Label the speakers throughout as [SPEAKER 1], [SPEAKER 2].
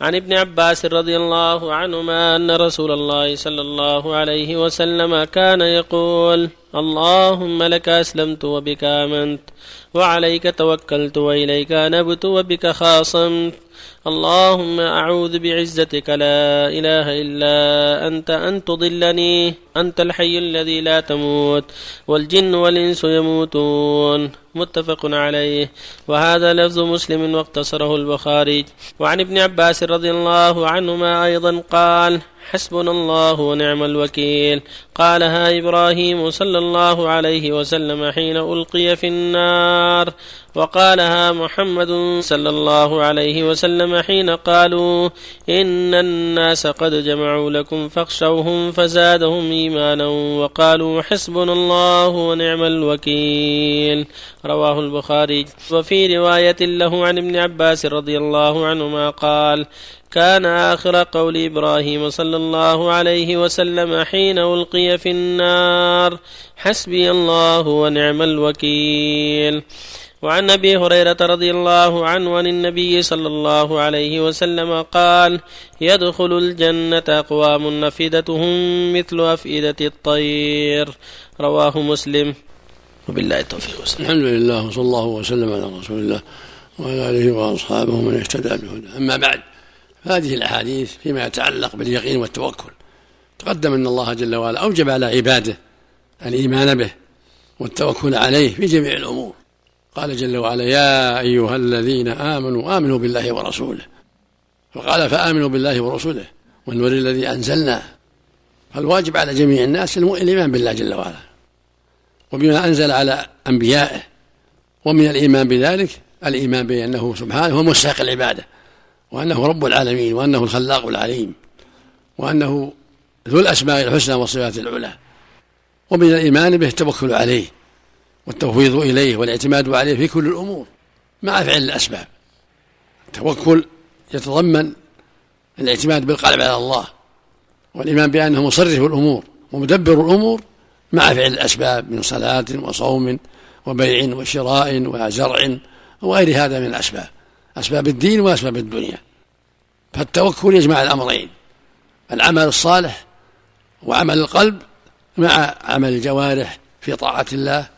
[SPEAKER 1] عن ابن عباس رضي الله عنهما أن رسول الله صلى الله عليه وسلم كان يقول اللهم لك أسلمت وبك آمنت وعليك توكلت وإليك انبت وبك خاصمت. اللهم أعوذ بعزتك لا إله إلا أنت أن تضلني أنت الحي الذي لا تموت والجن والإنس يموتون متفق عليه. وهذا لفظ مسلم واقتصره البخاري. وعن ابن عباس رضي الله عنهما أيضا قال حسبنا الله ونعم الوكيل. قالها إبراهيم صلى الله عليه وسلم حين ألقي في النار. وقالها محمد صلى الله عليه وسلم حين قالوا إن الناس قد جمعوا لكم فاخشوهم فزادهم إيمانا. وقالوا حسبنا الله ونعم الوكيل. رواه البخاري. وفي رواية له عن ابن عباس رضي الله عنهما قال كان آخر قول إبراهيم صلى الله عليه وسلم حين ألقي في النار حسبي الله ونعم الوكيل. وعن أبي هريرة رضي الله عنه عن النبي صلى الله عليه وسلم قال يدخل الجنة أقوام نفدتهم مثل أفئدة الطير. رواه مسلم. وبالله التوفيق
[SPEAKER 2] والسلام. الحمد لله وصلى الله وسلم على رسول الله وعلى آله وأصحابه من اهتدى بهداه. أما بعد هذه الأحاديث فيما يتعلق باليقين والتوكل. تقدم أن الله جل وعلا أوجب على عباده الإيمان به والتوكل عليه في جميع الأمور. قال جل وعلا يا أيها الذين آمنوا آمنوا بالله ورسوله. فقال فآمنوا بالله ورسوله والنور الذي أنزلنا فالواجب على جميع الناس الإيمان بالله جل وعلا. وبما أنزل على أنبيائه. ومن الإيمان بذلك الإيمان بأنه سبحانه هو مستحق العبادة. وأنه رب العالمين وأنه الخلاق العليم وأنه ذو الأسماء الحسنى والصفات العلى. ومن الإيمان به التوكل عليه والتفويض إليه والاعتماد عليه في كل الأمور مع فعل الأسباب. التوكل يتضمن الاعتماد بالقلب على الله والإيمان بأنه مصرف الأمور ومدبر الأمور مع فعل الأسباب من صلاة وصوم وبيع وشراء وزرع وغير هذا من الأسباب. أسباب الدين وأسباب الدنيا. فالتوكل يجمع الأمرين العمل الصالح وعمل القلب مع عمل الجوارح في طاعة الله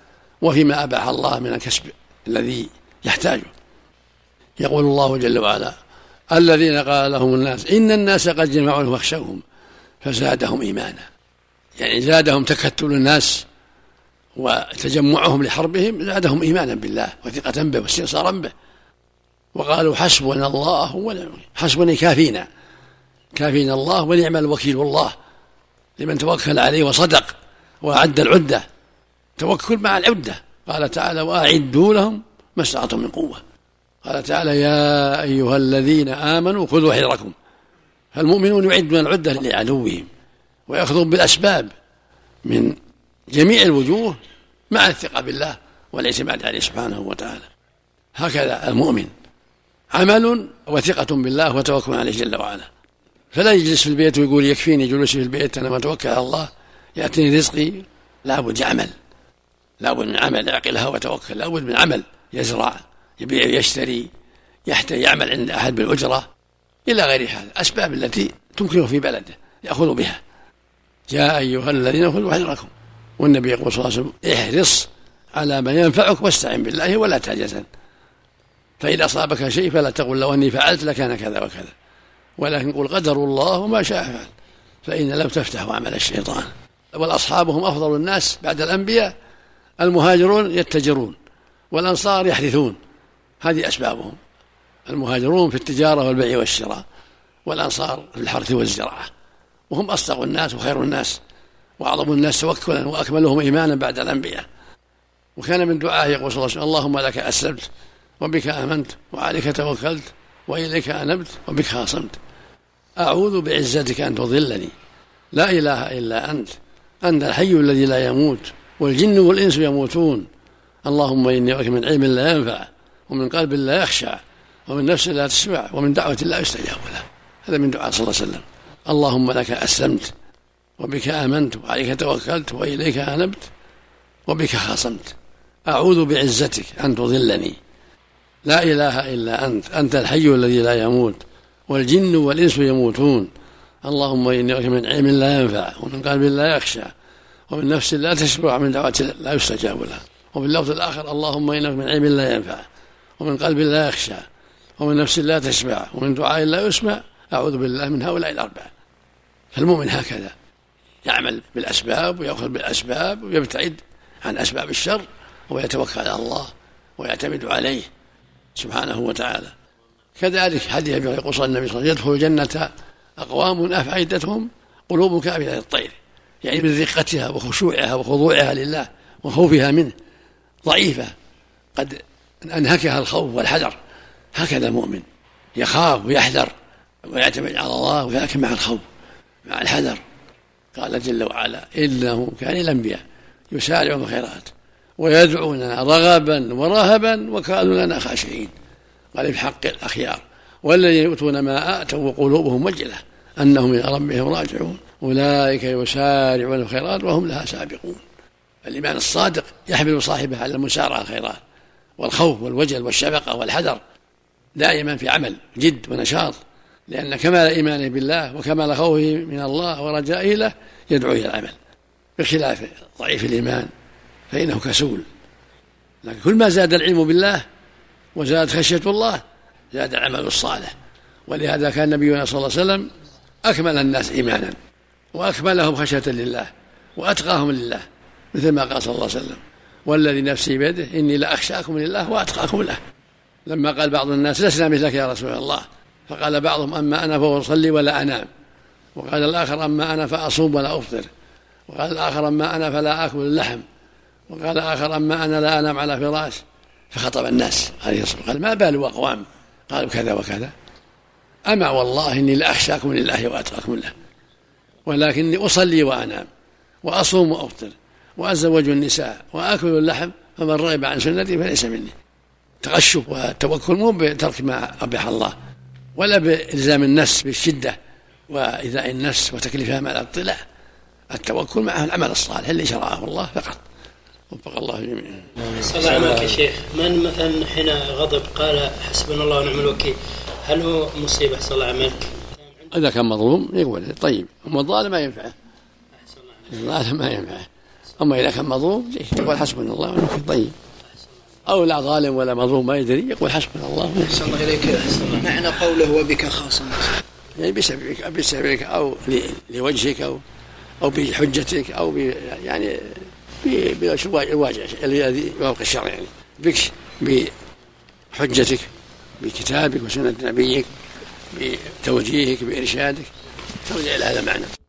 [SPEAKER 2] وفيما أباح الله من الكسب الذي يحتاجه. يقول الله جل وعلا الذين قال لهم الناس إن الناس قد جمعوا فاخشوهم فزادهم إيمانا. يعني زادهم تكتل الناس وتجمعهم لحربهم زادهم إيمانا بالله وثقة به واستنصارا به. وقالوا حسبنا الله ونعم حسبنا كافينا. كافينا الله ونعم الوكيل الله لمن توكل عليه وصدق وأعد العدة. توكل مع العدة. قال تعالى وأعدوا لهم ما استطعتم من قوة. قال تعالى يا أيها الذين آمنوا خذوا حذركم. فالمؤمنون يعدون العدة لعدوهم ويأخذون بالأسباب من جميع الوجوه مع الثقة بالله والإعتماد عليه سبحانه وتعالى. هكذا المؤمن عمل وثقة بالله وتوكل عليه جل وعلا. فلا يجلس في البيت ويقول يكفيني جلوسي في البيت أنا ما أتوكل على الله. يأتيني رزقي لابد يعمل لابد من عمل يعقلها وتوكل. لابد من عمل يزرع يبيع ويشتري يحتاج يعمل عند أحد بالأجرة. إلى غير هذا أسباب التي تمكنه في بلده يأخذ بها. يا أيها الذين خذوا حذركم والنبي يقول صلى الله عليه وسلم احرص على ما ينفعك واستعن بالله ولا تعجزن فإذا أصابك شيء فلا تقل لو أني فعلت لكان كذا وكذا. ولكن قل قدر الله وما شاء فعل فإن لم تفتحوا عمل الشيطان. والأصحاب هم أفضل الناس بعد الأنبياء المهاجرون يتجرون والأنصار يحدثون. هذه أسبابهم. المهاجرون في التجارة والبيع والشراء والأنصار في الحرث والزراعة. وهم أصدق الناس وخير الناس وأعظم الناس توكلا وأكملهم إيمانا بعد الأنبياء. وكان من دعائه يقول صلى الله عليه وسلم اللهم لك أسلمت وبك آمنت وعليك توكلت وإليك أنبت وبك خاصمت. أعوذ بعزتك أن تضلني. لا إله إلا أنت. أنت الحي الذي لا يموت والجن والإنس يموتون. اللهم إني أعوذ من علم لا ينفع ومن قلب لا يخشع ومن نفس لا تسمع ومن دعوة لا يستجاب له. هذا من دعاء صلى الله عليه وسلم. اللهم لك أسلمت وبك آمنت وعليك توكلت وإليك أنبت وبك خاصمت. أعوذ بعزتك أن تضلني. لا إله إلا أنت أنت الحي الذي لا يموت والجن والإنس يموتون. اللهم إني أعوذ من علم لا ينفع ومن قلب لا يخشى ومن نفس لا تشبع من دعوة لا يستجاب لها وفي اللفظ الآخر اللهم إنك من علم لا ينفع ومن قلب لا يخشى ومن نفس لا تشبع ومن دعاء لا يسمع أعوذ بالله من هؤلاء الأربعة. فالمؤمن هكذا يعمل بالأسباب ويأخذ بالأسباب ويبتعد عن أسباب الشر ويتوكل على الله ويعتمد عليه. سبحانه وتعالى. كذلك حديث أبي هريرة النبي صلى الله عليه وسلم يدخل الجنة أقوام أفعدتهم قلوب كامله الطير. يعني من رقتها وخشوعها وخضوعها لله وخوفها منه. ضعيفة. قد أنهكها الخوف والحذر هكذا المؤمن يخاف ويحذر ويعتمد على الله ولكن مع الخوف مع الحذر. قال جل وعلا إنه كان الانبياء يسارع في الخيرات. ويدعوننا رغبا ورهبا وكانوا لنا خاشعين. قال في حق الأخيار والذين يؤتون ما آتوا وقلوبهم وجلة أنهم إلى ربهم راجعون أولئك يسارعون الخيرات وهم لها سابقون. الإيمان الصادق يحمل صاحبه على المسارعة الخيرات والخوف والوجل والشفقة والحذر دائما في عمل جد ونشاط لأن كمال إيمانه بالله وكمال خوفه من الله ورجائه له يدعو إلى العمل. بخلاف ضعيف الإيمان فإنه كسول. لكن كل ما زاد العلم بالله وزادت خشية الله زاد العمل الصالح. ولهذا كان نبينا صلى الله عليه وسلم أكمل الناس إيمانا وأكملهم خشية لله وأتقاهم لله مثل ما قال صلى الله عليه وسلم. والذي نفسي بيده إني لأخشاكم لله وأتقاكم له. لما قال بعض الناس لسنا مثلك يا رسول الله. فقال بعضهم أما أنا فأصلي ولا أنام. وقال الآخر أما أنا فأصوم ولا أفطر. وقال الآخر أما أنا فلا آكل اللحم. وقال آخر أما أنا لا أنام على فراش فخطب الناس عليه الصلاة قال ما بال أقوام قالوا كذا وكذا. أما والله إني لأخشاكم لله وأتقاكم له ولكني أصلي وأنام وأصوم وأفطر وأتزوج النساء وآكل اللحم فمن رغب عن سنتي فليس مني. تغشب والتوكل مو بترك ما أبح الله ولا بإلزام النفس بالشدة وإيذاء النفس وتكليفها مع الاطلاع. التوكل معه العمل الصالح اللي شرعه الله فقط. وفق الله جميعا.
[SPEAKER 1] صلى الله عليك يا شيخ من مثلا حين غضب قال حسبنا الله ونعم الوكيل هل هو مصيبة صلى الله عليك؟
[SPEAKER 2] إذا كان مظلوم يقول طيب أما الظالم ما ينفعه. الظالم ما ينفعه. أما إذا كان مظلوم يقول حسبنا الله ونعم الوكيل طيب. أو لا ظالم ولا مظلوم ما يدري يقول حسبنا الله
[SPEAKER 3] أحسن الله إليك معنى قوله وبك خاصم
[SPEAKER 2] يعني بسببك بسببك أو لوجهك أو أو بحجتك أو يعني بالواجع الذي يوافق الشرع يعني. بك بحجتك بكتابك وسنة نبيك بتوجيهك بإرشادك. ترجع إلى هذا المعنى